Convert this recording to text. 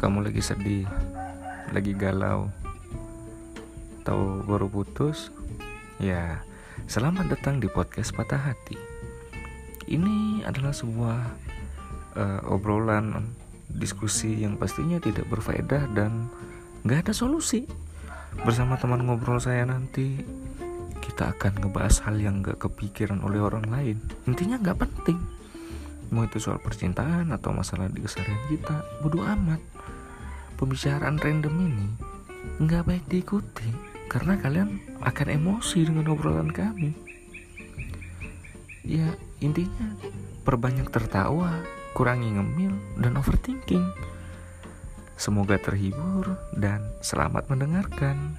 kamu lagi sedih, lagi galau, atau baru putus, ya selamat datang di podcast Patah Hati. Ini adalah sebuah uh, obrolan diskusi yang pastinya tidak berfaedah dan nggak ada solusi. Bersama teman ngobrol saya nanti kita akan ngebahas hal yang gak kepikiran oleh orang lain. Intinya nggak penting mau itu soal percintaan atau masalah di keseharian kita bodoh amat pembicaraan random ini nggak baik diikuti karena kalian akan emosi dengan obrolan kami. Ya intinya perbanyak tertawa kurangi ngemil dan overthinking. Semoga terhibur dan selamat mendengarkan